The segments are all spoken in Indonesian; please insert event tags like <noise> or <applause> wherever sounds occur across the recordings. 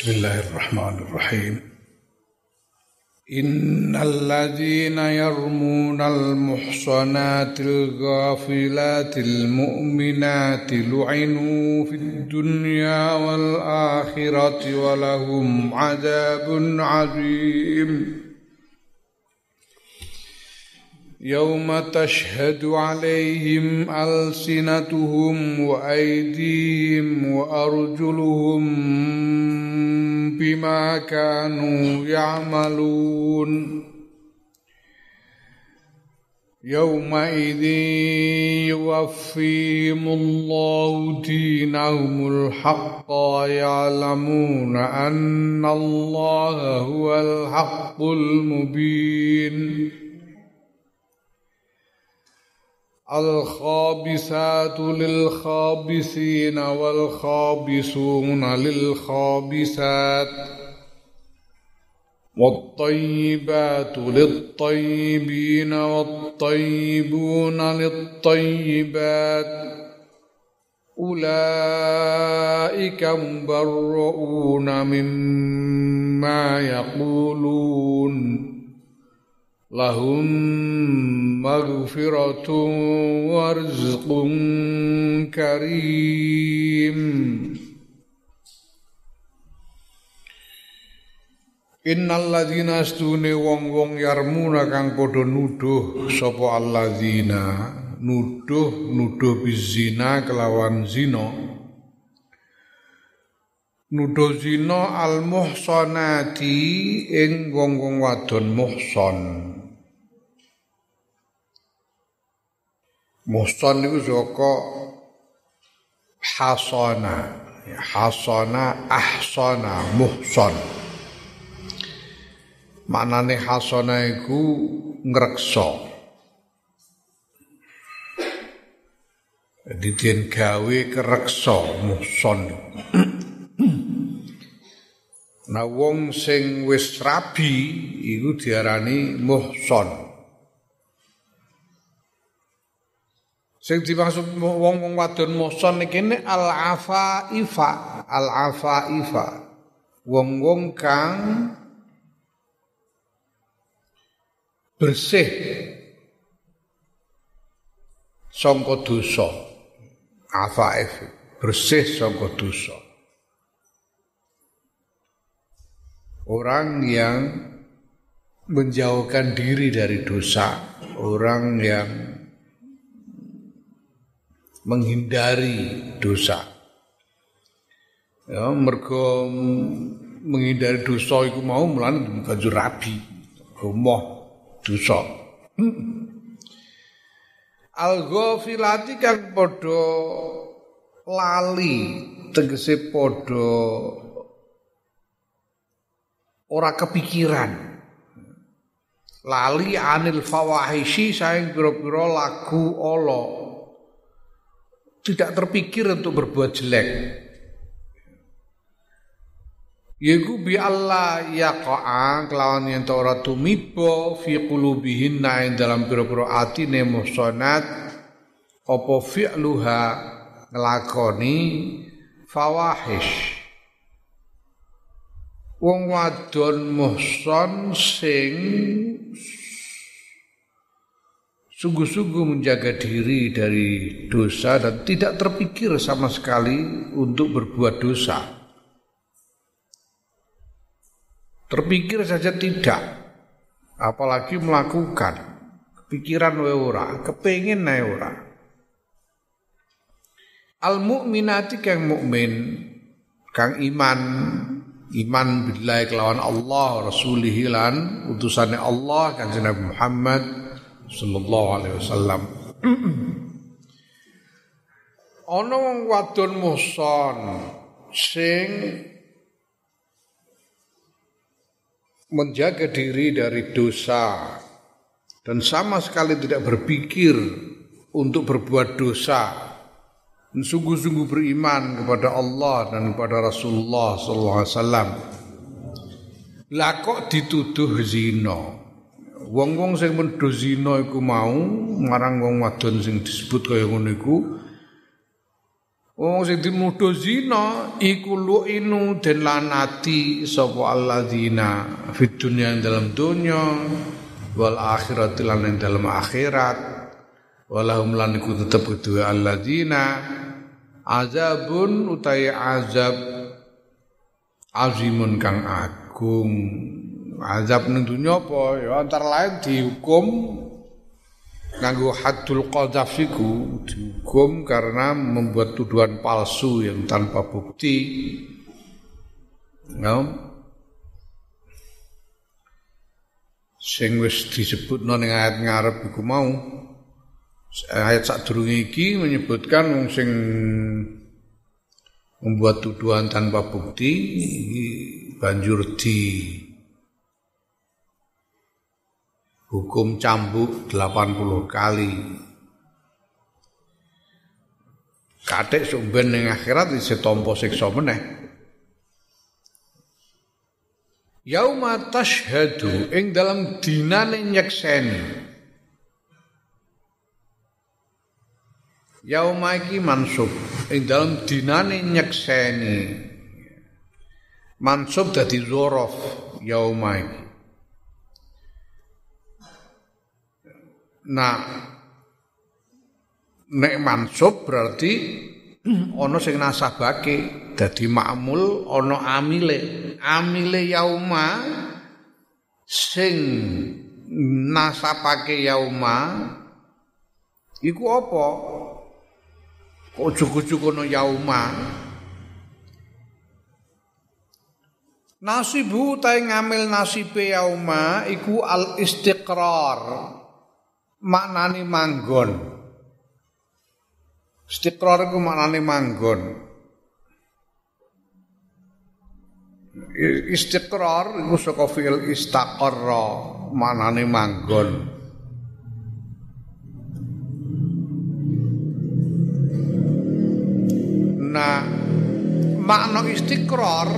بسم الله الرحمن الرحيم. إن الذين يرمون المحصنات الغافلات المؤمنات لعنوا في الدنيا والآخرة ولهم عذاب عظيم. يوم تشهد عليهم ألسنتهم وأيديهم وأرجلهم بما كانوا يعملون. يومئذ يوفيهم الله دينهم الحق ويعلمون أن الله هو الحق المبين. الخابسات للخابسين والخابسون للخابسات والطيبات للطيبين والطيبون للطيبات أولئك مبرؤون مما يقولون lahum maghfiratun warzqun karim. Innal ladzina astune wong-wong yarmuna kang padha nuduh sapa alladzina nuduh nuduh bizina kelawan zina. Nuduh zina al muhsanati ing wong-wong wadon muhsan Muhsan itu saka hasana, hasana ahsana muhsan. Maknane hasana iku ngreksa. Jadi den gawe kereksa muhsan. Nah wong sing wis rabi iku diarani muhsan. Sing dimaksud wong-wong wadon muson iki al afaifa, al afaifa. Wong-wong kang bersih sangka dosa. Afaif, bersih sangka dosa. Orang yang menjauhkan diri dari dosa, orang yang menghindari dosa. Ya, mergo menghindari dosa iku mau mulane banjur rabi, gomoh dosa. Al-ghafilati kang padha lali tegese padha ora kepikiran lali anil fawahishi saing pira-pira lagu Allah tidak terpikir untuk berbuat jelek. Yaiku bi Allah yaqa'a kelawan yen ora tumiba fi qulubihin ing dalam pira-pira atine muhsanat apa fi'luha nglakoni fawahish. Wong wadon muhson sing sungguh-sungguh menjaga diri dari dosa dan tidak terpikir sama sekali untuk berbuat dosa. Terpikir saja tidak, apalagi melakukan. Pikiran kepengin nae ora. Al mukminati kang mukmin, kang iman, iman billahi kelawan Allah rasulihi lan utusane Allah kanjeng Nabi Muhammad sallallahu alaihi wasallam. Ana wong wadon muson sing menjaga diri dari dosa dan sama sekali tidak berpikir untuk berbuat dosa. Dan sungguh-sungguh beriman kepada Allah dan kepada Rasulullah sallallahu alaihi wasallam. Lah kok dituduh zina wong-wong sing medho zina iku mau marang wong wadon sing disebut kaya ngono iku. Wong sing dinuduh zina iku lu'inu den lanati sapa alladzina fid dunya dalam dunya wal akhirat lan ing dalam akhirat. Walahum lan iku tetep kedua alladzina. Azabun utai azab azimun kang agung azab ning dunya apa ya antara lain dihukum nganggo haddul qadzaf iku dihukum karena membuat tuduhan palsu yang tanpa bukti. No? Sing wis disebutno ning ayat ngarep iku mau ayat sadurunge iki menyebutkan wong sing membuat tuduhan tanpa bukti banjur di hukum cambuk 80 kali. Katik sumben ning akhirat isih tampa siksa meneh. Yauma tashhadu ing dalam dinane nyekseni. Yauma iki mansub ing dalam dinane nyekseni. Mansub dadi zorof yauma iki. Nah, nek mansub berarti ana sing nasabake dadi makmul ana amile. Amile yauma sing nasabake yauma iku apa? Kok no yauma? Nasibu ta ngamil nasibe yauma iku al istiqrar maknane manggon. Istiqrar iku maknane manggon. Istiqrar iku saka fi'il istaqarra, maknane manggon. Nah, makna istiqrar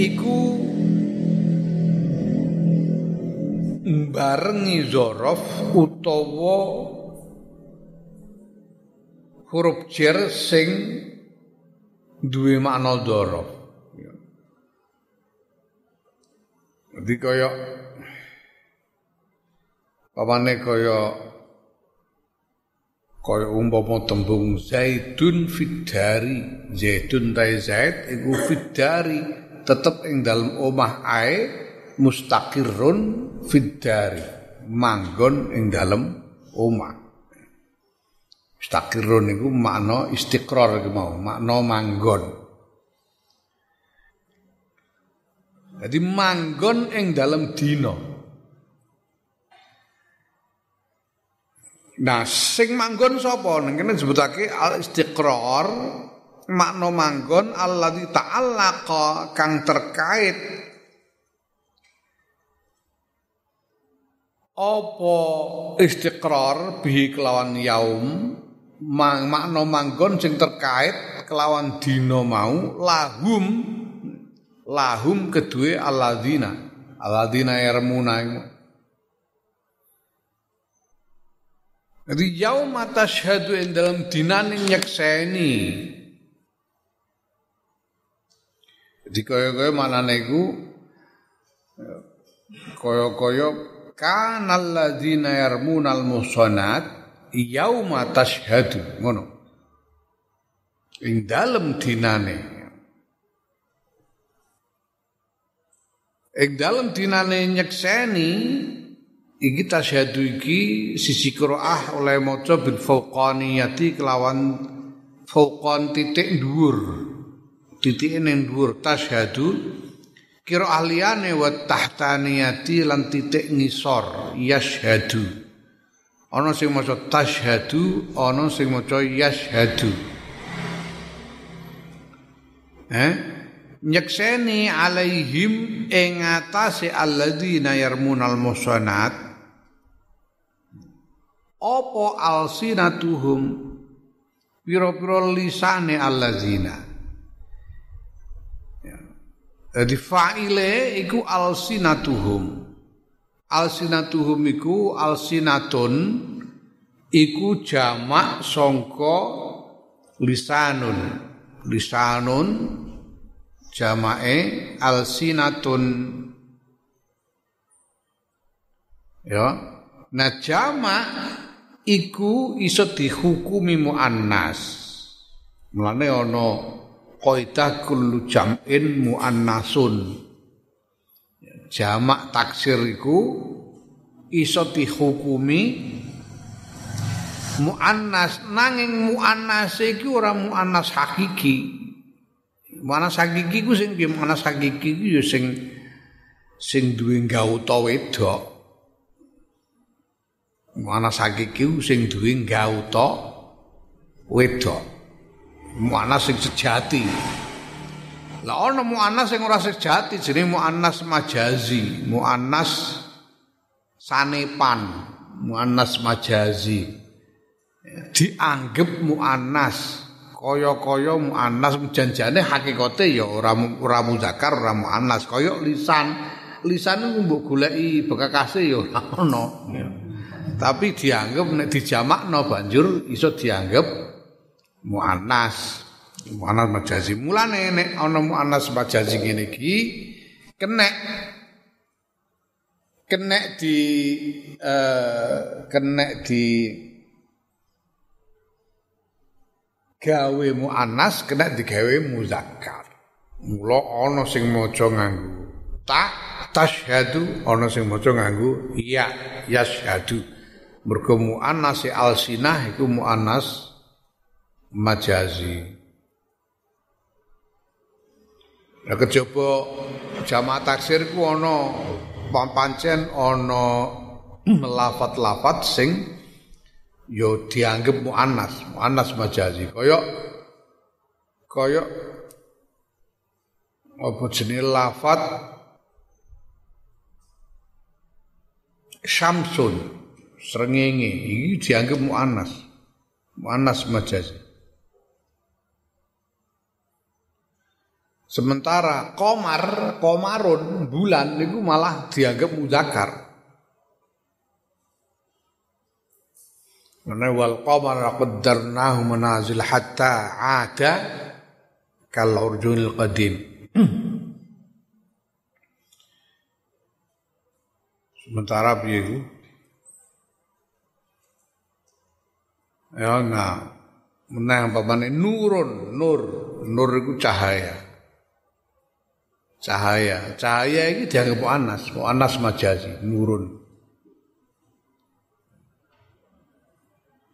iku barengi zorof utawa huruf jer sing duwe makna dzaraf. Jadi kaya pamane kaya kaya umpama tembung zaidun fidari, zaidun ta zaid iku fidari tetep ing dalem omah ae mustaqirrun fiddari manggon ing dalem omah Mustaqirrun niku makna istiqrar iku mau, makna manggon. Jadi manggon ing dalem dina. Nah, sing manggon sapa? Ning kene disebutake al istiqrar makna manggon alladzi ta'allaqa kang terkait apa istiqrar bihi kelawan yaum? Mang, makna manggon sing terkait kelawan dina mau lahum lahum kedue alladzina. Alladzina yarmuna Jadi yaum tashhadu ing dalam dinane nyekseni. Jadi kaya-kaya manane iku kaya-kaya kanal ladzina yarmunal muhsanat yauma tashhadu. Ngono. Ing dalem dinane. Ing dalem dinane nyekseni iki tasyhadu iki sisi qiraah oleh maca bil fauqaniyati kelawan fauqan titik dhuwur. Titik ning dhuwur tasyhadu kira ahliyane wa tahtaniyati lan titik ngisor yashhadu. Ana sing maca tashhadu ana sing maca yashhadu. Eh? Nyekseni alaihim ing atase alladzina yarmunal musanat apa alsinatuhum? Pira-pira lisane alladzina Jadi fa'ile iku alsinatuhum. Alsinatuhum iku alsinatun iku jamak songko lisanun. Lisanun jamae alsinatun. Ya. Nah jamak iku iso dihukumi muannas. Mulane ana kaidah kullu jam'in muannasun. Jamak taksir iku iso dihukumi muannas. Nanging muannas iki ora muannas hakiki. Muannas hakiki ku sing piye? Muannas hakiki ku ya sing sing duwe gauta wedok. Muannas hakiki ku sing duwe gauta wedok muannas sing sejati. Lah ana muannas sing ora sejati jenenge muannas majazi muannas sanepan muannas majazi. Dianggap muannas kaya-kaya muannas janjane hakikate ya ora ora muzakkar ora muannas. Kaya lisan lisan mbok goleki bekakase ya ora ono. Tapi dianggap nek dijamakno banjur iso dianggap muannas muannas majazi mulane nek ana muannas majazi ngene iki kenek kenek di uh, kenek di gawe muannas kena digawe muzakkar. Mula ana sing maca nganggo ta tasyhadu ana sing maca nganggo ya yasyhadu. Mergo muannas alsinah iku muannas majazi. Lah kejaba jamaah taksir ku ana pancen ana lafat-lafat sing yo dianggap muannas, muannas majazi. Kaya kaya apa jenenge lafat Syamsun srengenge iki dianggap muannas. Muannas majazi. Sementara komar, komarun, bulan itu malah dianggap muzakkar. Karena wal qamara qaddarnahu manazil hatta ada kal urjunil qadim. Sementara piye? Ya nah, menang papane nurun, nur, nur iku cahaya. Cahaya, cahaya iki dianggap anas, anas majazi, nurun.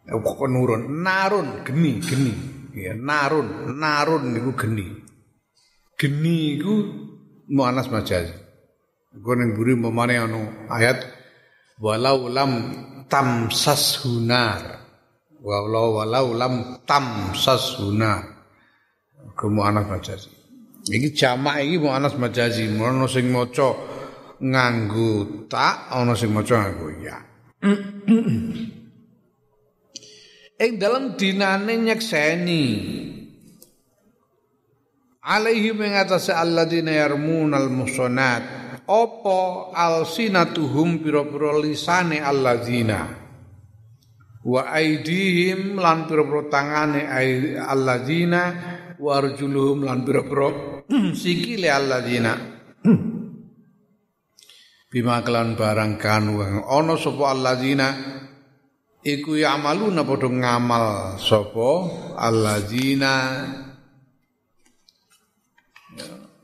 kok nurun? Narun geni geni. Ya narun narun niku geni. Geni iku muannas majazi. Iku ning buri memane anu ayat walau lam tamsas hunar walau walau lam tamsas hunar ke muannas majazi iki jamak iki muannas majazi ono sing maca nganggo tak ana sing maca nganggo ya. <clears throat> Ing dalam dinane nyekseni. Alaihi mengatasi alladzina yarmunal muhsanat. Apa alsinatuhum pira-pira lisane alladzina wa aidihim lan pira-pira tangane alladzina wa arjuluhum lan pira-pira sikile alladzina. Bima kelan barang kanu ana sapa alladzina? Iku ya'maluna padha ngamal sapa alladzina?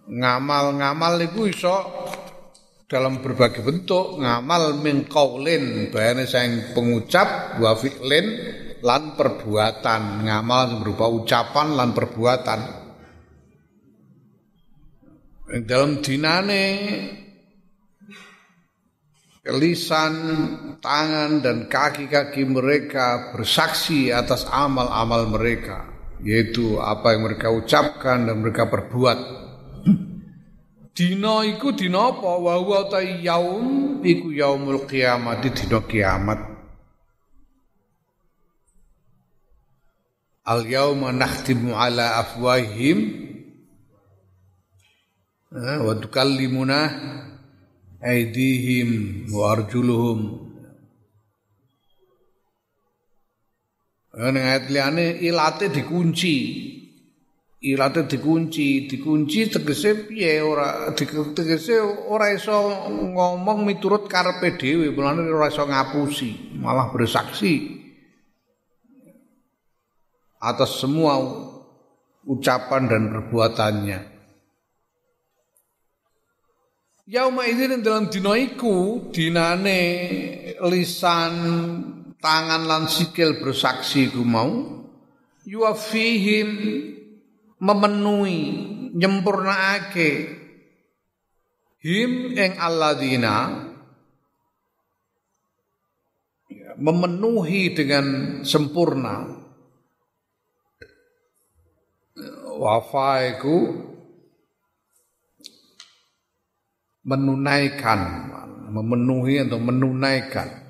Ngamal-ngamal iku iso dalam berbagai bentuk. Ngamal min qaulin bayane saing pengucap wa fi'lin lan perbuatan. Ngamal berupa ucapan lan perbuatan dalam dinane lisan, tangan dan kaki-kaki mereka bersaksi atas amal-amal mereka, yaitu apa yang mereka ucapkan dan mereka perbuat. Dino iku dino apa? Wa huwa yaum iku yaumul kiamat dino kiamat. Al yauma nakhtimu ala afwahim wa tukallimuna aidihim wa arjuluhum Ning ayat liyane ilate dikunci. Ilate dikunci, dikunci tegese piye ora tegese ora iso ngomong miturut karepe dhewe, mulane ora iso ngapusi, malah bersaksi atas semua ucapan dan perbuatannya. Yauma idzin dalam dina iku dinane lisan tangan lan sikil bersaksi ku mau yuafihim memenuhi nyempurnaake him ing alladzina ya, memenuhi dengan sempurna. Wafa iku menunaikan memenuhi atau menunaikan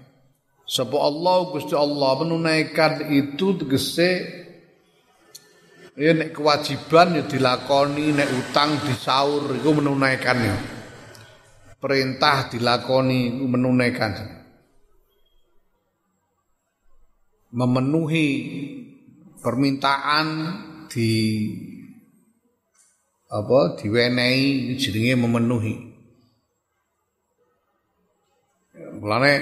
Sebab Allah Gusti Allah menunaikan itu tegese ya kewajiban ya dilakoni nek utang disaur iku menunaikan ya. Perintah dilakoni iku menunaikan. Memenuhi permintaan di apa diwenehi jenenge memenuhi. Mulane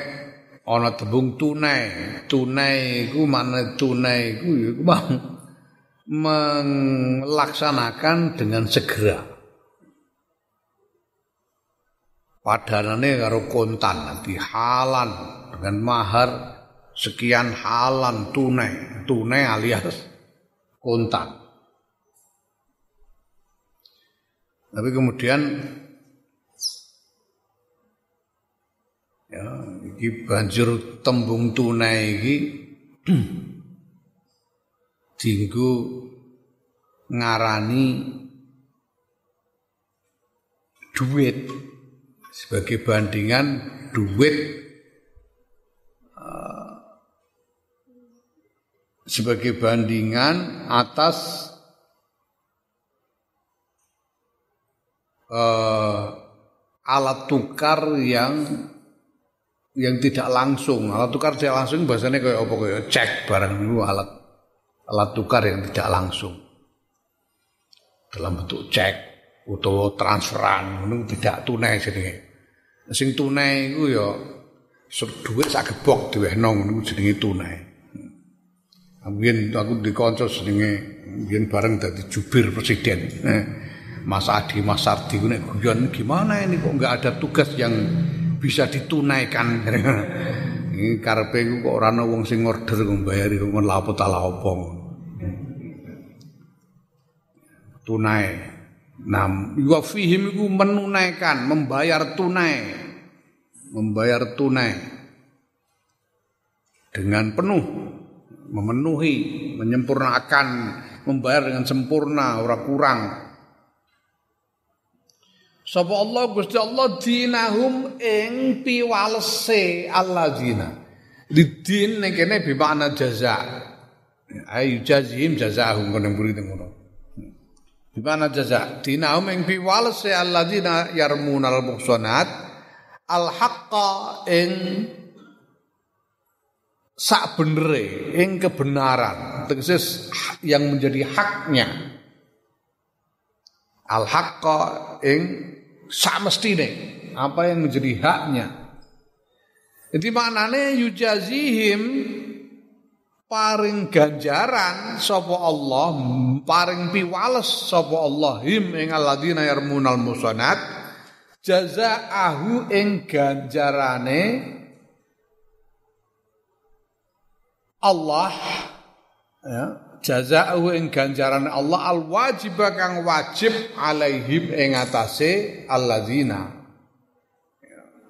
ana tembung tunai. Tunai iku makna tunai iku ya melaksanakan dengan segera. Padanane karo kontan nanti halan dengan mahar sekian halan tunai, tunai alias kontan. Tapi kemudian ya iki banjur tembung tunai iki <clears throat> dinggo ngarani duit. Sebagai bandingan duit uh, sebagai bandingan atas uh, alat tukar yang yang tidak langsung. Alat tukar tidak langsung bahasanya kayak apa kayak cek barang itu alat alat tukar yang tidak langsung. Dalam bentuk cek atau transferan itu tidak tunai jenenge. Sing tunai itu ya duit sak gebok diwehno niku jenenge tunai. Mungkin aku dikonco jenenge mungkin bareng dadi jubir presiden. Mas Adi Mas Sardi nek guyon gimana ini kok enggak ada tugas yang bisa ditunaikan. <laughs> Ini karepe kok ora ana wong sing order kok mbayari kok lha apa ta. Tunai. Nam yuafihim iku menunaikan, membayar tunai. Membayar tunai. Dengan penuh memenuhi, menyempurnakan, membayar dengan sempurna, ora kurang. Sapa Allah Gusti Allah dinahum ing piwalese alladzina. Lidin ning kene bi makna jaza. Ayu jazihim jazahum kono teng ngono. Bi makna jaza. Dinahum ing piwalese alladzina yarmunal muhsanat al haqqa ing sak benere ing kebenaran tegese yang menjadi haknya al haqqa ing samestine apa yang menjadi haknya. Jadi maknane yujazihim paring ganjaran sapa Allah, paring piwales sapa Allah him ing alladzina yarmunal musanat jazaahu ing ganjarane Allah ya. Jazaahu ing ganjaran Allah al wajib kang wajib alaihim ing atase alladzina.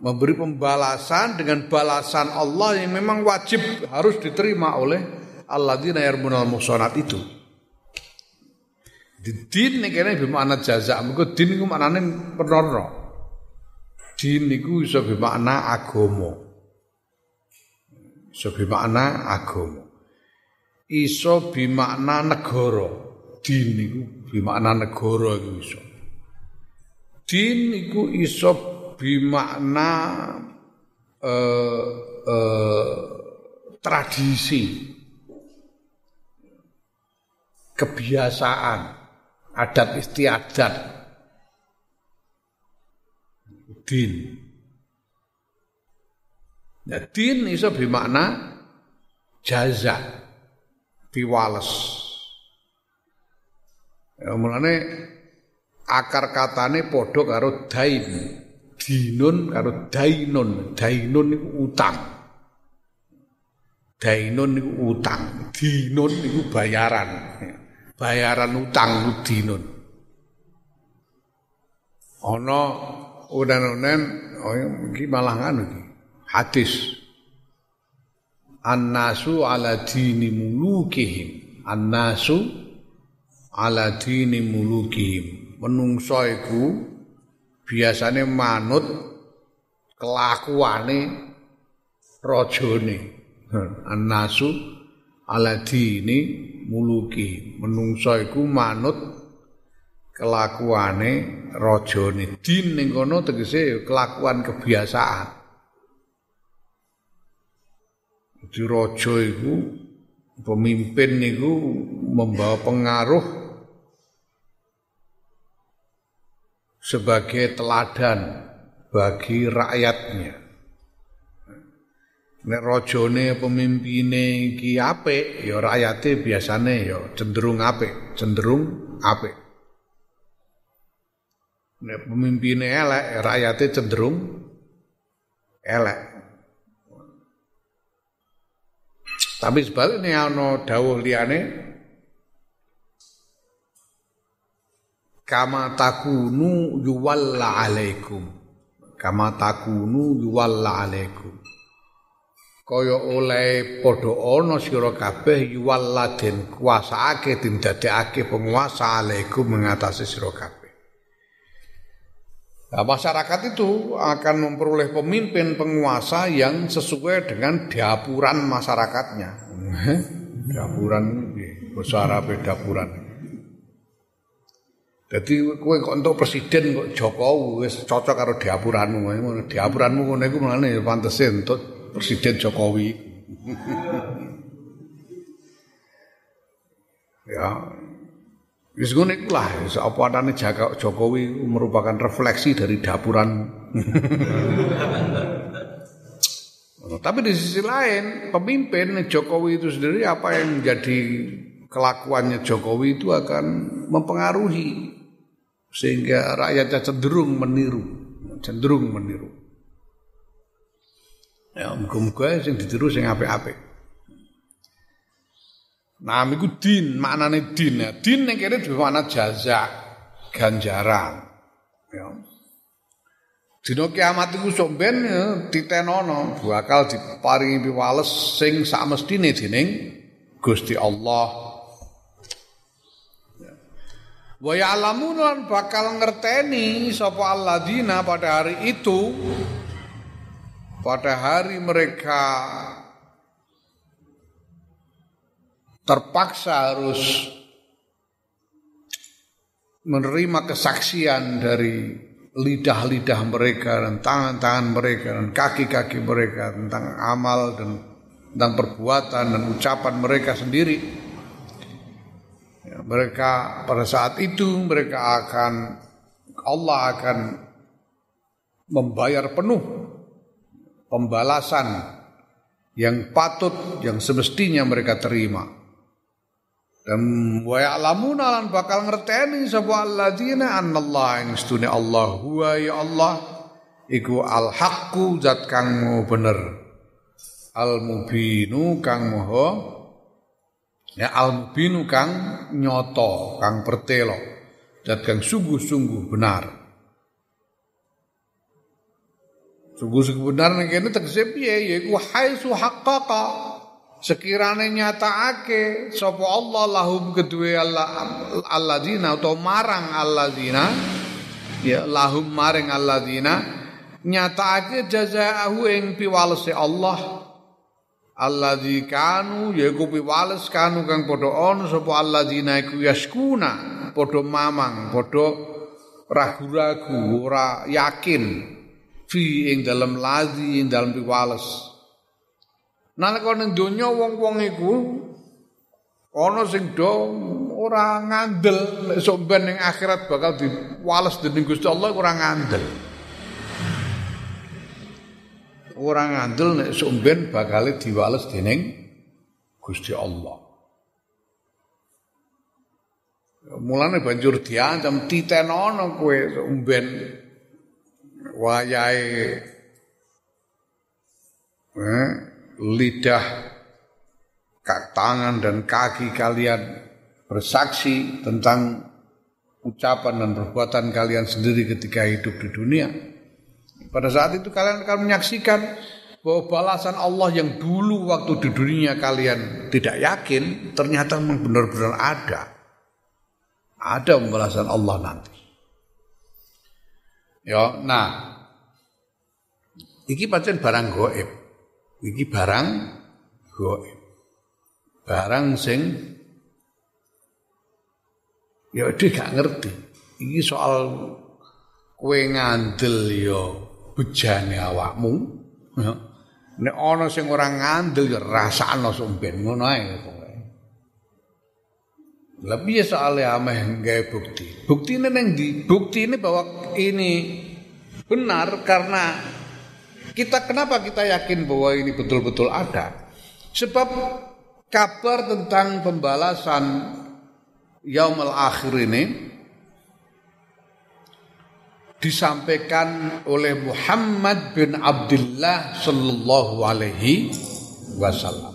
Memberi pembalasan dengan balasan Allah yang memang wajib harus diterima oleh alladzina yarmunal muhsanat itu. Din nek kene bermakna jaza mergo din iku maknane perkara din iku iso bermakna agama iso bermakna agama iso bimakna negara. Din iku bimakna negara iku iso. Din iku iso bimakna eh, eh, tradisi. kebiasaan, adat istiadat. Din. Ya, din iso bermakna jaza, piwales. Ya, mulane akar katane padha karo dain. Dinun karo dainun. Dainun iku utang. Dainun niku utang, dinun niku bayaran. Bayaran utang niku dinun. Ana unen-unen oh iki malah iki. Hadis. An-nasu ala dini mulukihim. An-nasu ala dini mulukihim. Menungso iku biasane manut kelakuane rajane. An-nasu ala dini muluki. Menungso iku manut kelakuane rajane. Din ning kono tegese kelakuan kebiasaan. Di raja iku pemimpin niku membawa pengaruh sebagai teladan bagi rakyatnya. Nek rajane pemimpine iki apik, ya rakyate biasane ya cenderung apik, cenderung apik. Nek pemimpine elek, ya rakyate cenderung elek. Tapi sebaliknya ana dawuh liyane kama takunu yuwalla alaikum. Kama takunu yuwalla alaikum kaya oleh padha ana sira kabeh yuwalladen kuasaake dindadekake penguasa alaikum mengatasi sira kabeh. Nah, masyarakat itu akan memperoleh pemimpin penguasa yang sesuai dengan dapuran masyarakatnya. <laughs> dapuran bahasa Arab dapuran. Jadi kowe kok untuk presiden kok Jokowi cocok karo dapuranmu. Dapuranmu ngono iku mlane pantese untuk Presiden Jokowi. <laughs> ya, wis iku lah, apa adane Jokowi merupakan refleksi dari dapuran. <laughs> Tapi di sisi lain, pemimpin Jokowi itu sendiri apa yang menjadi kelakuannya Jokowi itu akan mempengaruhi sehingga rakyatnya cenderung meniru, cenderung meniru. Ya muga-muga sing ditiru sing apik-apik. Nah, iku din, maknane din ya. Din ning kene makna jaza, ganjaran. Ya. Dina kiamat iku sok ben ya, ditenono bakal diparingi piwales sing sak mestine dening Gusti Allah. Ya. Wa ya'lamun bakal ngerteni sapa alladzina pada hari itu pada hari mereka terpaksa harus menerima kesaksian dari lidah-lidah mereka dan tangan-tangan mereka dan kaki-kaki mereka tentang amal dan tentang perbuatan dan ucapan mereka sendiri. Ya, mereka pada saat itu mereka akan Allah akan membayar penuh pembalasan yang patut yang semestinya mereka terima. Dan wa ya'lamuna lan bakal ngerteni sapa alladzina annallaha ing stune Allah huwa ya Allah iku al haqqu zat kang bener. Al mubinu kang moho ya al mubinu kang nyoto kang pertelo zat kang sungguh-sungguh benar. Sungguh-sungguh benar ning kene tegese piye yaiku haitsu haqqaqa sekirane nyatakake sapa Allah lahum kedue alladzina atau marang alladzina ya lahum maring alladzina nyatakake jazaahu ing piwalese Allah. Alladzi kanu yaiku piwales kanu kang padha ana sapa alladzina iku yaskuna padha mamang padha ragu-ragu ora yakin fi ing dalam lazi ing dalam piwales nalika ning donya wong-wong iku ana sing do ora ngandel nek somben ning akhirat bakal diwales dening Gusti Allah ora ngandel. Ora ngandel nek somben bakal diwales dening Gusti Allah. Mulane banjur diancam titenono kowe somben wayahe eh, lidah tangan dan kaki kalian bersaksi tentang ucapan dan perbuatan kalian sendiri ketika hidup di dunia. Pada saat itu kalian akan menyaksikan bahwa balasan Allah yang dulu waktu di dunia kalian tidak yakin ternyata benar-benar ada. Ada pembalasan Allah nanti. Ya, nah, iki pancen barang goib. Iki barang goib barang sing ya dia gak ngerti. Ini soal kue ngandel ya bejane awakmu. Ya. Nek ana sing ora ngandel ya rasakno somben ngono ae Lah piye soalé ameh gawe bukti? Buktine neng di Bukti ini bahwa ini benar karena kita kenapa kita yakin bahwa ini betul-betul ada? Sebab kabar tentang pembalasan yaumul akhir ini disampaikan oleh Muhammad bin Abdullah sallallahu alaihi wasallam.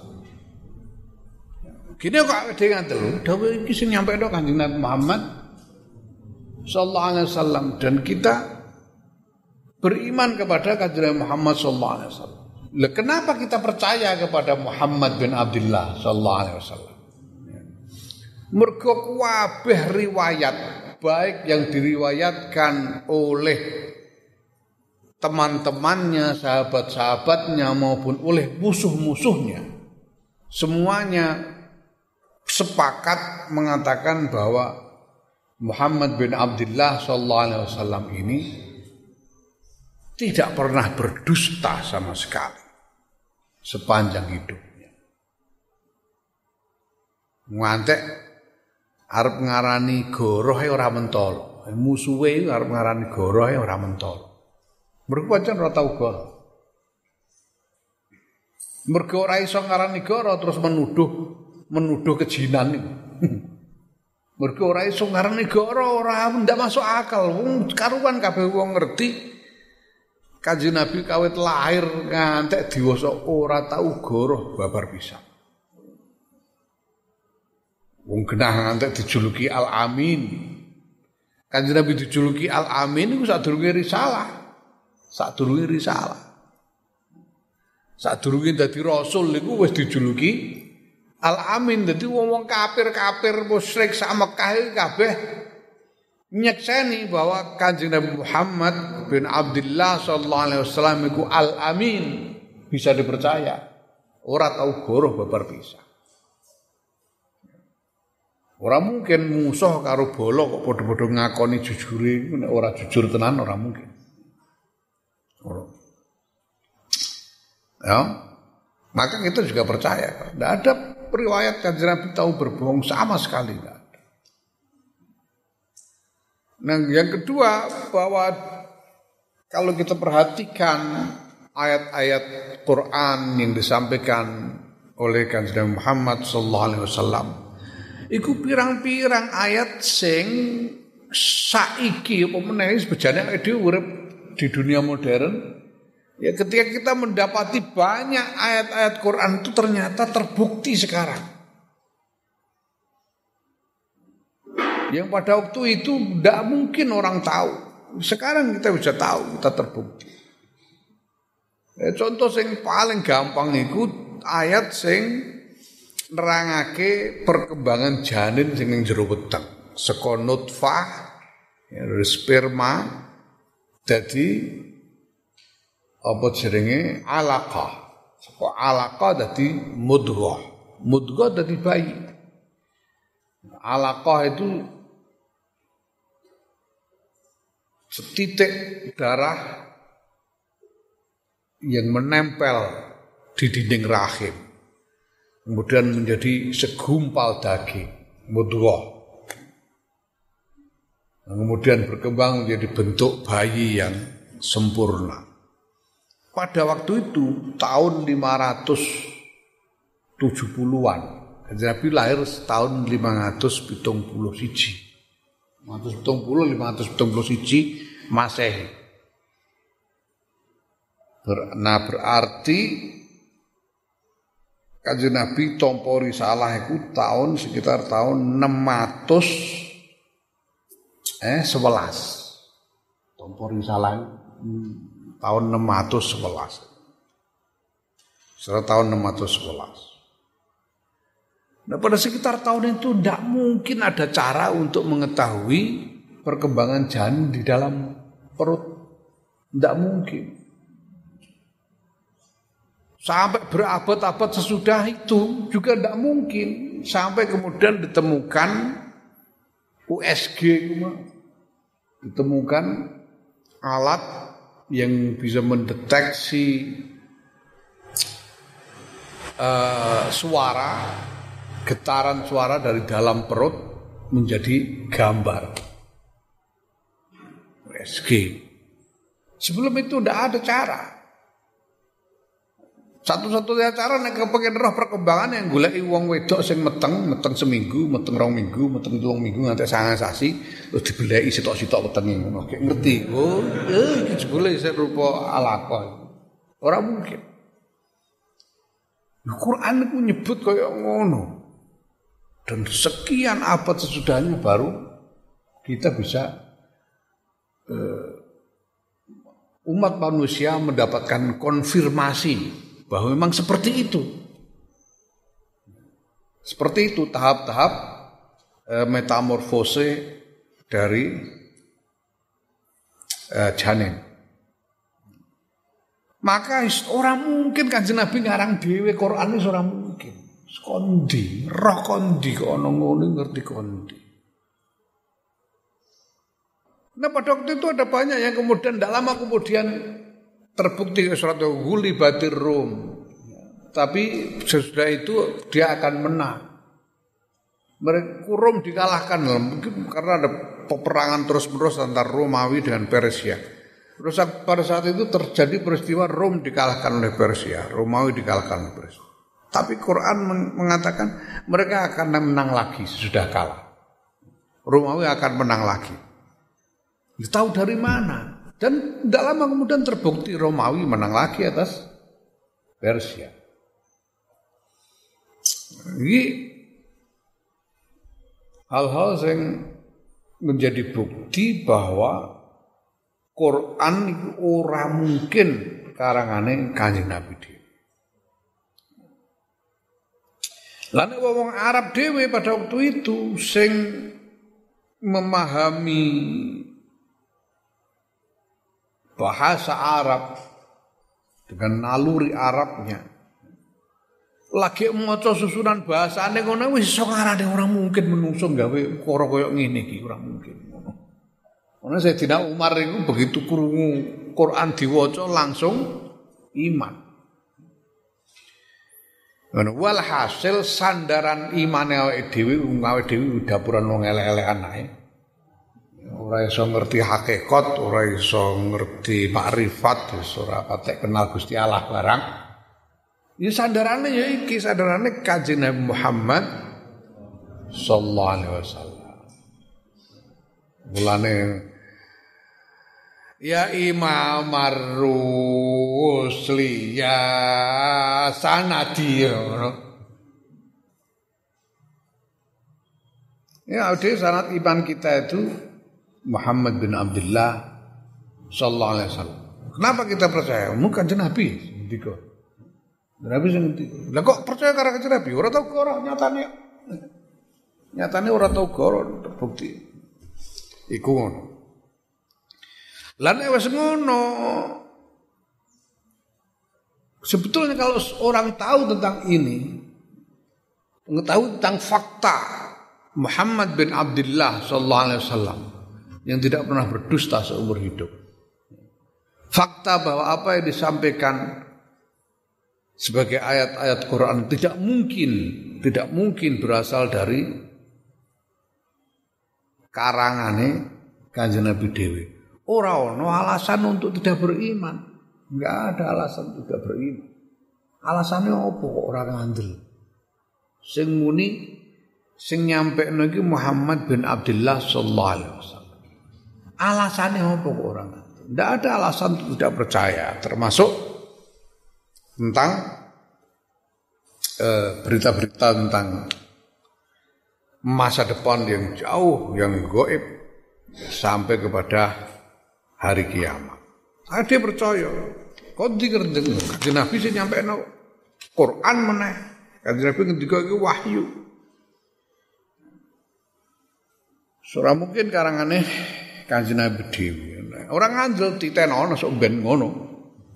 Kini kok ada yang ngatur, dawe iki sing nyampe Kanjeng Muhammad sallallahu alaihi wasallam dan kita beriman kepada Kanjeng Muhammad sallallahu alaihi wasallam. Kenapa kita percaya kepada Muhammad bin Abdullah sallallahu alaihi wasallam? Mergo kabeh riwayat baik yang diriwayatkan oleh teman-temannya, sahabat-sahabatnya maupun oleh musuh-musuhnya semuanya sepakat mengatakan bahwa Muhammad bin Abdullah sallallahu alaihi wasallam ini tidak pernah berdusta sama sekali sepanjang hidupnya. Ngantek arep ngarani gorohe ora mentolo. Musuhe arep ngarani gorohe ora mentolo. Mergo pancen ora tau goro. Mergo ora iso ngarani goro terus menuduh menuduh kejinan niku. <laughs> Mergo ora iso ngarani goro ora ndak masuk akal. Wong karuan kabeh wong ngerti Kanjeng Nabi kawit lahir ngantek diwasa ora tau goroh babar bisa. Wong genah ngantek dijuluki Al Amin. Kanjeng Nabi dijuluki Al Amin iku sadurunge risalah. Sadurunge risalah. Sadurunge dadi rasul niku wis dijuluki Al Amin. Dadi wong-wong kafir-kafir musyrik sak Mekah kabeh nyekseni bahwa kanjeng Nabi Muhammad bin Abdullah sallallahu alaihi wasallam itu al amin bisa dipercaya. Ora tahu goroh babar bisa ora mungkin musuh karo bolo kok padha-padha ngakoni jujure nek ora jujur tenan ora mungkin. Ora. Ya. Maka kita juga percaya tidak ada riwayat kanjeng Nabi tahu berbohong sama sekali enggak Nah, yang kedua bahwa kalau kita perhatikan ayat-ayat Quran yang disampaikan oleh Kanjeng Muhammad sallallahu alaihi wasallam iku pirang-pirang ayat sing saiki apa meneh bejane dhewe di dunia modern. Ya ketika kita mendapati banyak ayat-ayat Quran itu ternyata terbukti sekarang Yang pada waktu itu tidak mungkin orang tahu. Sekarang kita bisa tahu, kita terbukti. Ya, contoh yang paling gampang itu ayat sing nerangake perkembangan janin sing ning jero weteng. Nutfah ya, sperma jadi apa jenenge alaqah. Saka alaqah dadi mudghah. Mudghah dadi bayi. Alaqah itu setitik darah yang menempel di dinding rahim kemudian menjadi segumpal daging mudghah kemudian berkembang menjadi bentuk bayi yang sempurna. Pada waktu itu tahun 570-an. Nabi lahir tahun 570 siji. 570 570 siji Masehi. Nah berarti Kanjeng Nabi tompo risalah itu tahun sekitar tahun 600 eh 11. Tompo risalah hmm, tahun 611. Setelah tahun 611. Nah pada sekitar tahun itu tidak mungkin ada cara untuk mengetahui perkembangan janin di dalam perut. Tidak mungkin. Sampai berabad-abad sesudah itu juga tidak mungkin. Sampai kemudian ditemukan USG, ditemukan alat yang bisa mendeteksi uh, suara, getaran suara dari dalam perut menjadi gambar. USG. Sebelum itu tidak ada cara. Satu-satunya cara nek kepengen roh perkembangan yang goleki wong wedok sing meteng, meteng seminggu, meteng rong minggu, meteng tuang minggu nganti sangat sasi terus dibeleki sitok-sitok wetenge ngono. Kayak ngerti. Oh, eh iki jebule rupa alaqah. Ora mungkin. Al-Quran itu nyebut kayak ngono. Dan sekian abad sesudahnya baru kita bisa uh, umat manusia mendapatkan konfirmasi bahwa memang seperti itu. Seperti itu tahap-tahap e, metamorfose dari e, janin. Maka orang mungkin kan Nabi ngarang dewe Quran itu orang. Kondi, roh kondi kok ngono ngerti kondi. Nah pada waktu itu ada banyak yang kemudian tidak lama kemudian terbukti surat Huli batir Rum. Tapi sesudah itu dia akan menang. Mereka Rum dikalahkan mungkin karena ada peperangan terus-menerus antara Romawi dengan Persia. Terus pada saat itu terjadi peristiwa Rom dikalahkan oleh Persia, Romawi dikalahkan oleh Persia. Tapi Quran mengatakan mereka akan menang lagi sudah kalah. Romawi akan menang lagi. Tahu dari mana? Dan tidak lama kemudian terbukti Romawi menang lagi atas Persia. Ini hal-hal yang menjadi bukti bahwa Quran itu ora mungkin karangane Kanjeng Nabi Lan wong Arab dhewe pada waktu itu sing memahami bahasa Arab dengan naluri Arabnya. Lagi maca susunan bahasane ngono wis iso ngarane ora mungkin menungso gawe karo koyo ngene iki ora mungkin. Ono Sayyidina Umar itu begitu krungu Quran diwaca langsung iman. Walhasil sandaran imane awake dhewe awake dhewe dapuran wong elek-elekan ae. ora iso ngerti hakikat, ora iso ngerti makrifat, ora patek kenal Gusti Allah barang. Ya sandarane ya iki, sandarane Kanjeng Nabi Muhammad sallallahu alaihi wasallam. Mulane Ya Imam Rusli ya sanadi Ya, udah sanat iman kita itu Muhammad bin Abdullah sallallahu alaihi wasallam. Kenapa kita percaya? Bukan Nabi ndika. Nabi sing. Lah kok percaya karo kanjeng Nabi? Ora tau ora nyatane. Nyatane ora tau goro terbukti. Iku. Lan wis ngono. Sebetulnya kalau orang tahu tentang ini, mengetahui tentang fakta Muhammad bin Abdullah sallallahu alaihi wasallam yang tidak pernah berdusta seumur hidup. Fakta bahwa apa yang disampaikan sebagai ayat-ayat Quran tidak mungkin, tidak mungkin berasal dari karangane kanjeng Nabi Dewi. Ora ono alasan untuk tidak beriman. Enggak ada alasan tidak beriman. Alasannya apa kok orang ngandel? Sing muni sing nyampe iki Muhammad bin Abdullah sallallahu alaihi wasallam. Alasannya apa kok orang ngandel? Tidak ada alasan tidak percaya, termasuk tentang eh, berita-berita tentang masa depan yang jauh, yang goib sampai kepada hari kiamat. Ada percaya. Kau dikerjeng, kaji Nabi sih nyampe no Quran mana? Kaji Nabi ketika itu wahyu. Surah mungkin karangannya kaji Nabi Dewi. Orang ngandel titen ono sok ben ngono.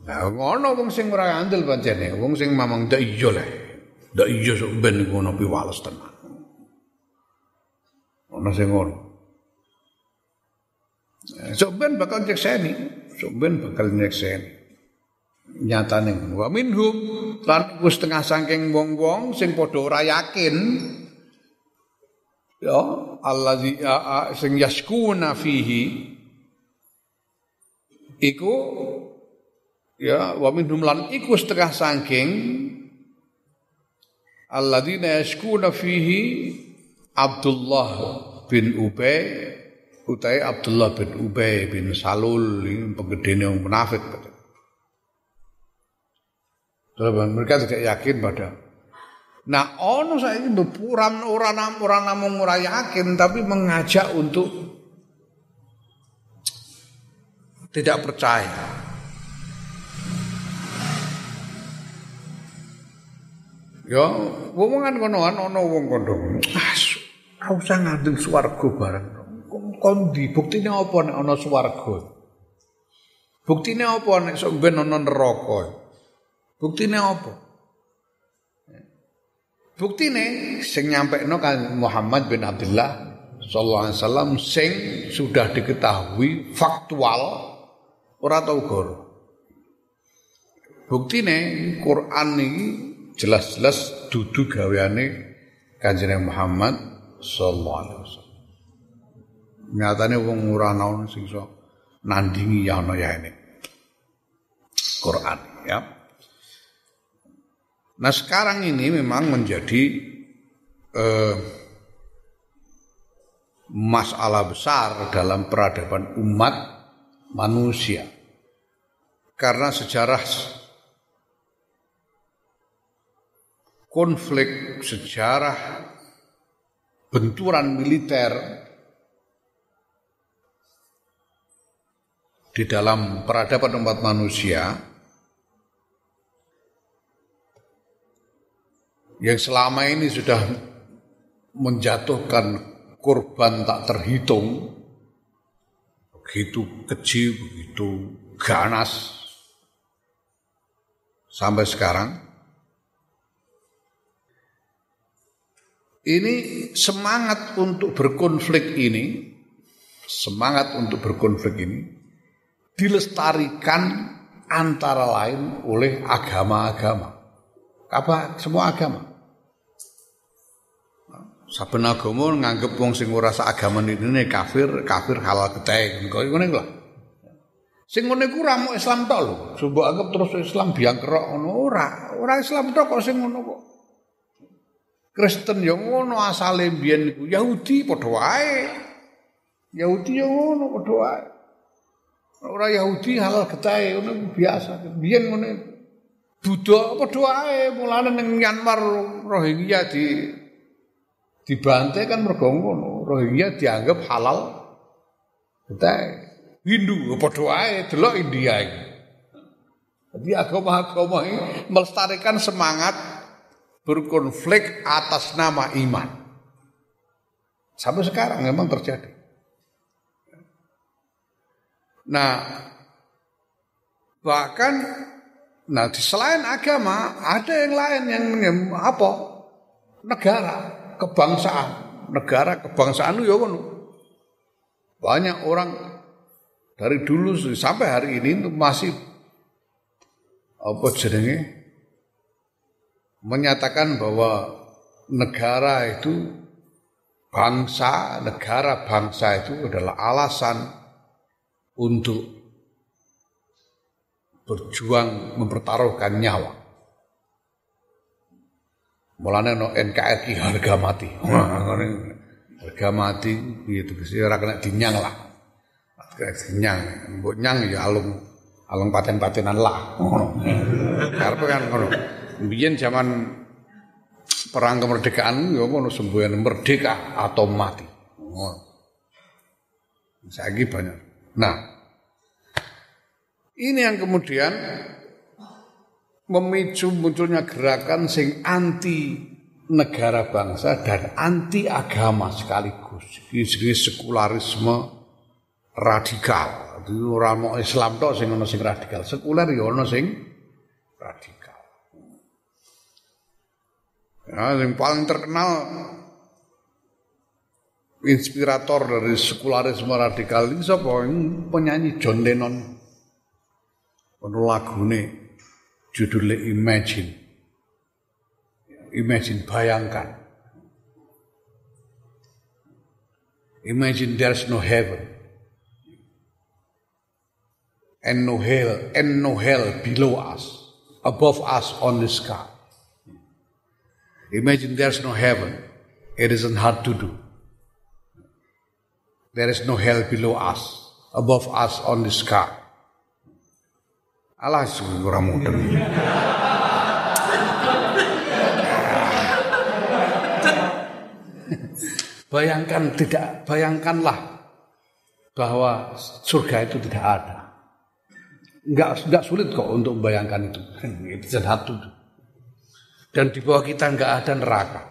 Nah, ngono wong sing ora ngandel pancene, wong sing mamang ndak iya lah. Ndak iya sok ben ngono piwales tenan. Ono sing ngono. Sok ben bakal nyekseni. Sumben bakal nyekseni. Nyatane wa minhum lan iku setengah saking wong-wong sing padha ora yakin ya allazi sing yaskuna fihi iku ya wa minhum lan iku setengah saking alladzina yaskuna fihi Abdullah bin Ubay utai Abdullah bin Ubay bin Salul ini penggedene yang munafik Terus mereka tidak yakin pada Nah, ono saya ini orang orang orang ora yakin tapi mengajak untuk tidak percaya. Ya, wong kan ono wong kono. Ah, ora usah ngandel swarga bareng kondi buktine apa nek ana swarga? Buktine apa nek sok ben ana neraka? Buktine apa? Buktine sing nyampekno kan Muhammad bin Abdullah sallallahu alaihi wasallam sing sudah diketahui faktual ora tau goro buktine Quran ini jelas-jelas dudu gaweane Kanjeng Muhammad sallallahu alaihi wasallam nyatane wong ora ana sing iso nandingi ya ana ya ini. Quran ya. Nah sekarang ini memang menjadi eh, masalah besar dalam peradaban umat manusia. Karena sejarah konflik sejarah benturan militer di dalam peradaban umat manusia yang selama ini sudah menjatuhkan korban tak terhitung begitu kecil begitu ganas sampai sekarang ini semangat untuk berkonflik ini semangat untuk berkonflik ini dilestarikan antara lain oleh agama-agama. Apa semua agama. Saben agama nganggep wong sing ora sak agama ini kafir, kafir halal keteh. Kok ngene lho. Sing ngene ku ora Islam tok lho. Coba anggap terus Islam biang kerok ngono ora. Ora Islam tok kok sing ngono kok. Kristen yo ngono asale biyen niku Yahudi padha wae. Yahudi yo ngono padha wae. Orang Yahudi halal getahe ngono biasa. Biyen ngene Buddha padha wae mulane ning Myanmar Rohingya di dibantai kan mergo ngono. Rohingya dianggap halal getahe. Hindu padha wae delok India. Jadi agama-agama ini melestarikan semangat berkonflik atas nama iman. Sampai sekarang memang terjadi. Nah, bahkan nah di selain agama ada yang lain yang apa? Negara, kebangsaan. Negara kebangsaan itu ya kan. Banyak orang dari dulu sampai hari ini itu masih apa jenenge menyatakan bahwa negara itu bangsa, negara bangsa itu adalah alasan untuk berjuang mempertaruhkan nyawa. Mulane no NKRI harga mati. harga mati gitu sih ora kena dinyang lah. Kena dinyang, mbok nyang ya alung alung paten-patenan lah. Karepe kan ngono. Biyen zaman perang kemerdekaan ya ngono semboyan merdeka atau mati. Ngono. Saiki banyak. Nah, ini yang kemudian memicu munculnya gerakan sing anti negara bangsa dan anti agama sekaligus. Ini sekularisme radikal. Itu mau Islam tok sing ono sing radikal. Sekuler ya ono sing radikal. Ya, yang paling terkenal inspirator dari sekularisme radikal ini siapa? Ini penyanyi John Lennon. Ono lagune judulnya Imagine. Imagine bayangkan. Imagine there's no heaven. And no hell, and no hell below us, above us on the sky. Imagine there's no heaven. It isn't hard to do. There is no hell below us, above us on the sky. Allah kurang mudeng. <laughs> Bayangkan tidak, bayangkanlah bahwa surga itu tidak ada. Enggak, enggak sulit kok untuk membayangkan itu. <laughs> Itu satu. Dan di bawah kita nggak ada neraka.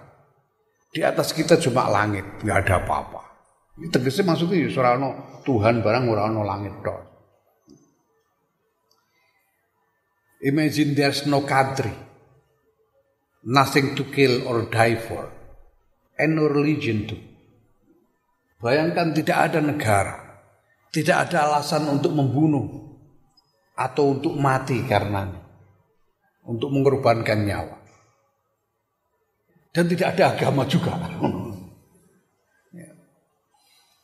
Di atas kita cuma langit, nggak ada apa-apa. Ini tegasnya maksudnya ya surano Tuhan barang no langit dong. Imagine there's no country, nothing to kill or die for, and no religion too. Bayangkan tidak ada negara, tidak ada alasan untuk membunuh atau untuk mati karenanya, untuk mengorbankan nyawa dan tidak ada agama juga. <laughs>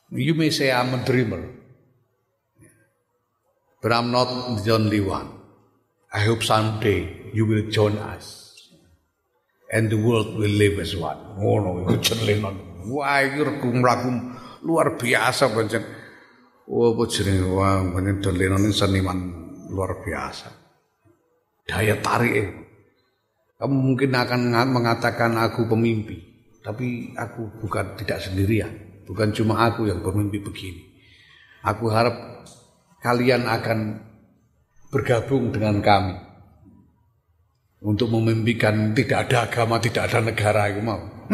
You may say I'm a dreamer, but I'm not the only one. I hope someday you will join us, and the world will live as one. Oh no, itu Lennon. Wah, itu ragum luar biasa pancen. Oh, apa jenenge wah pancen ini seniman luar biasa. Daya tarik kamu mungkin akan mengatakan aku pemimpi, tapi aku bukan tidak sendirian. Bukan cuma aku yang bermimpi begini. Aku harap kalian akan bergabung dengan kami untuk memimpikan tidak ada agama, tidak ada negara aku mau. <laughs>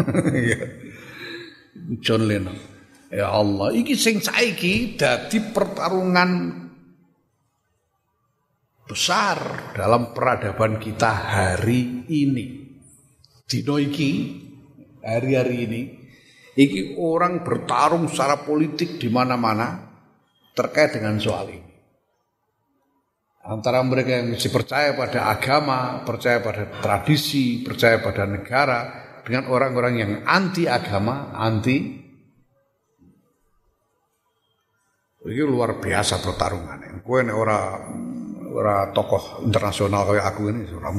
John Lennon. Ya Allah, iki sing saiki dadi pertarungan besar dalam peradaban kita hari ini. Dino iki, hari-hari ini, iki orang bertarung secara politik di mana-mana terkait dengan soal ini. Antara mereka yang masih percaya pada agama, percaya pada tradisi, percaya pada negara, dengan orang-orang yang anti agama, anti ini luar biasa pertarungan. Kue orang ora tokoh internasional kayak aku ini ora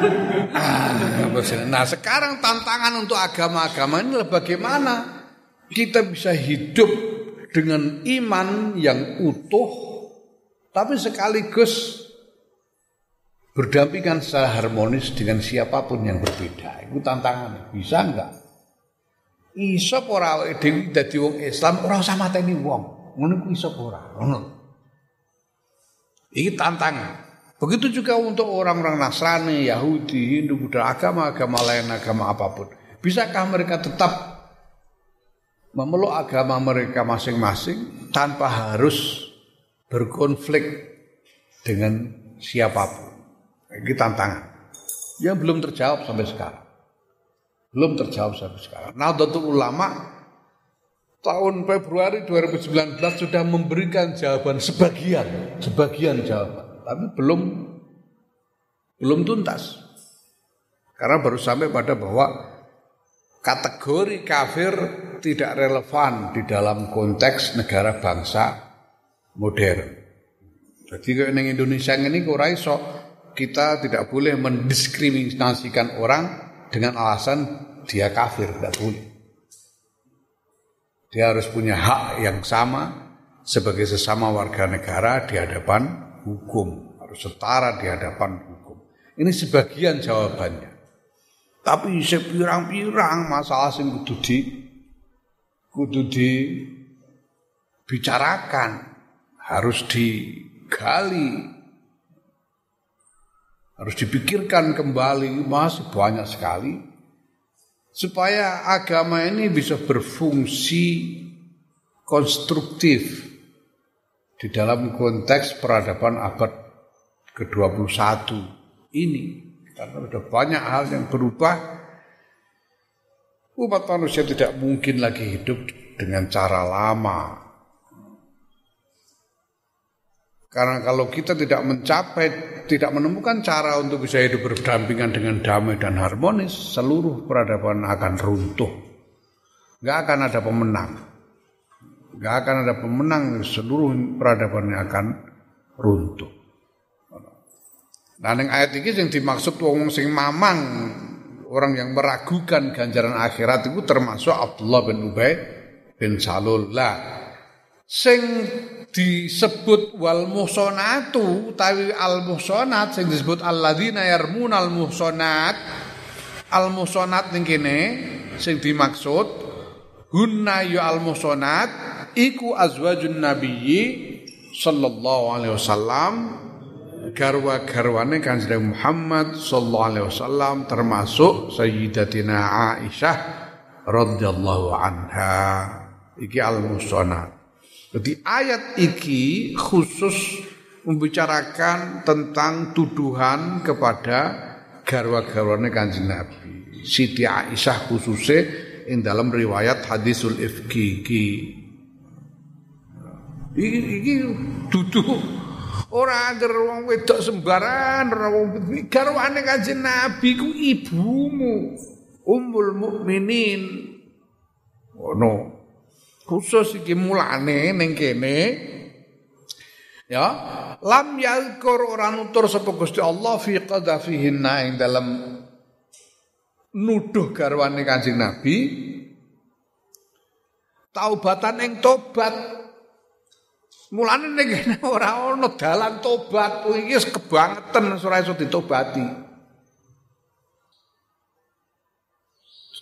muda. nah sekarang tantangan untuk agama-agama ini bagaimana kita bisa hidup dengan iman yang utuh tapi sekaligus berdampingan secara harmonis dengan siapa pun yang berbeda. Itu tantangan. Bisa enggak? Iso ora dhewe dadi wong Islam ora usah mateni wong. Ngono ku iso ora. Ngono. Tantangan. Begitu juga untuk orang-orang Nasrani, Yahudi, Hindu, Buddha, agama-agama lain, agama apa pun. Bisakah mereka tetap memeluk agama mereka masing-masing tanpa harus berkonflik dengan siapa pun? Ini tantangan. Yang belum terjawab sampai sekarang. Belum terjawab sampai sekarang. Nah, untuk ulama tahun Februari 2019 sudah memberikan jawaban sebagian, sebagian jawaban, tapi belum belum tuntas. Karena baru sampai pada bahwa kategori kafir tidak relevan di dalam konteks negara bangsa modern. Jadi kalau di Indonesia ini kurang iso kita tidak boleh mendiskriminasikan orang dengan alasan dia kafir, tidak boleh. Dia harus punya hak yang sama sebagai sesama warga negara di hadapan hukum, harus setara di hadapan hukum. Ini sebagian jawabannya. Tapi sepirang-pirang masalah sing kudu di kudu dibicarakan, harus digali, harus dipikirkan kembali masih banyak sekali supaya agama ini bisa berfungsi konstruktif di dalam konteks peradaban abad ke-21 ini karena sudah banyak hal yang berubah. Umat manusia tidak mungkin lagi hidup dengan cara lama. Karena kalau kita tidak mencapai, tidak menemukan cara untuk bisa hidup berdampingan dengan damai dan harmonis, seluruh peradaban akan runtuh. Gak akan ada pemenang. Gak akan ada pemenang, seluruh peradabannya akan runtuh. Nah ning ayat ini yang dimaksud wong sing mamang orang yang meragukan ganjaran akhirat itu termasuk Abdullah bin Ubay bin Salul. Lah sing disebut wal muhsanatu utawi al muhsanat sing disebut alladzina yarmunal muhsanat al muhsanat ning kene sing dimaksud hunna ya al muhsanat iku azwajun nabiyyi sallallahu alaihi wasallam garwa-garwane Kanjeng Muhammad sallallahu alaihi wasallam termasuk Sayyidatina Aisyah radhiyallahu anha. Iki al-musonat. Jadi ayat iki khusus membicarakan tentang tuduhan kepada garwa-garwane Kanjeng Nabi. Siti Aisyah khususnya ing dalam riwayat hadisul ifki iki. Iki, tuduh Ora anger wong wedok sembarangan, ora wong garwane Kanjeng Nabi ku ibumu, Ummul Mukminin. Ono. Khusus iki mulane ning kene ya lam yalkur ora nutur sapa Gusti Allah fi qadhafihinna dalam nuduh garwane Kanjeng Nabi taubatan ing tobat Mulane ning kene ora ana dalan tobat, iki wis kebangetan ora iso ditobati.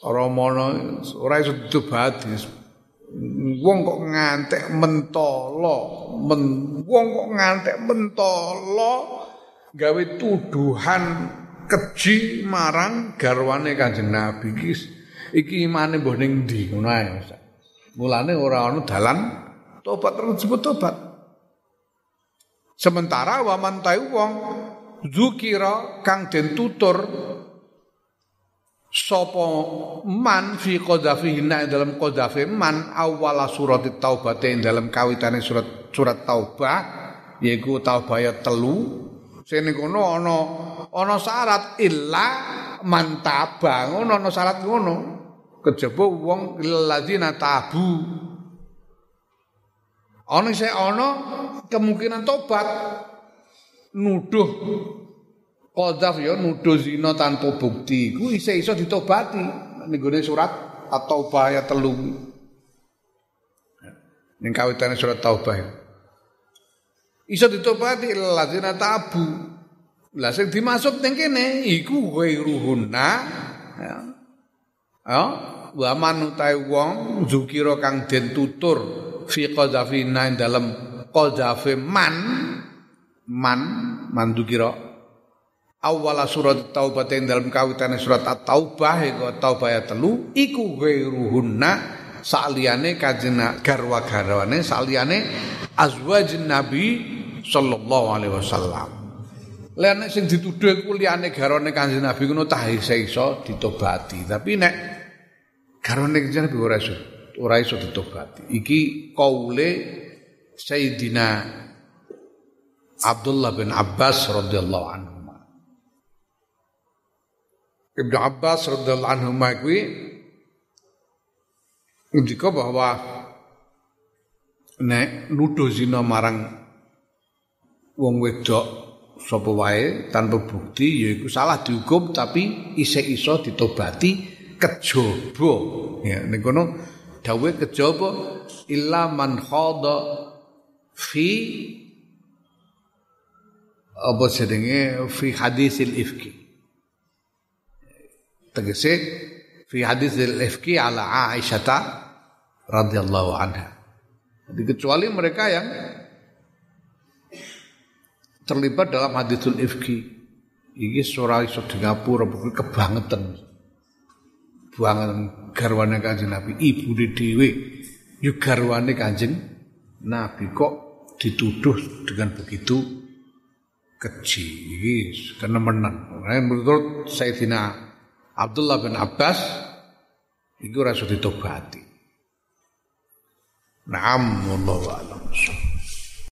Ora mono ora iso ditobati. Wong kok ngantek mentolo, men, wong kok ngantek mentolo gawe tuduhan keji marang garwane Kanjeng Nabi iki iki imane mbah ning ndi ngono ae. Mulane ora ana dalan tobat tersebut tobat. Sementara waman tayu wong zukira kang den tutur sapa man fi qadhafihina dalam qadhafi man awala surat taubat dalam kawitane surat surat taubah yaiku taubah telu. Sing kono ana ana syarat illa man taba ngono syarat ngono. Kejaba wong tabu Ana sing ana kemungkinan tobat. Nuduh. Qadzaf ya nuduh zina tanpa bukti. Iku isih iso ditobati. Ning surat At-Taubah ayat 3 ning kawitane surat Taubah iso ditobati ladzina tabu. Lah sing dimaksud ning kene iku ghairuhunna. Ya. Ya. Wa man wong zukira kang den tutur fi qadzafina dalam qadzafi man man mandukira awala surat taubat yang dalam kawitan surat at-taubah iku taubah ayat telu iku ghairuhunna saliyane kajena garwa garwane saliyane azwajin nabi sallallahu alaihi wasallam Lha sing dituduh iku liyane garwane Kanjeng Nabi ngono tah iso ditobati. Tapi nek garwane Kanjeng Nabi ora ora iso ditobati. Iki kaule Sayyidina Abdullah bin Abbas radhiyallahu anhu. Ibnu Abbas radhiyallahu anhu kuwi Ndika bahwa nek nuduh zina marang wong wedok sapa wae tanpa bukti yaiku salah dihukum tapi isih iso ditobati kejaba ya ning kono dawe kejaba illa man khada fi apa sedenge fi hadisil ifki. Tegese fi hadisil ifki ala Aisyah radhiyallahu anha. Jadi kecuali mereka yang terlibat dalam hadisul ifki. Iki surah iso Singapura kebangetan. Buangan garwane Kanjeng Nabi, ibu dhewe yo garwane Kanjeng Nabi kok dituduh dengan begitu keji karena menang. Nah, menurut Sayyidina Abdullah bin Abbas itu rasa ditobati. Naam wallahu.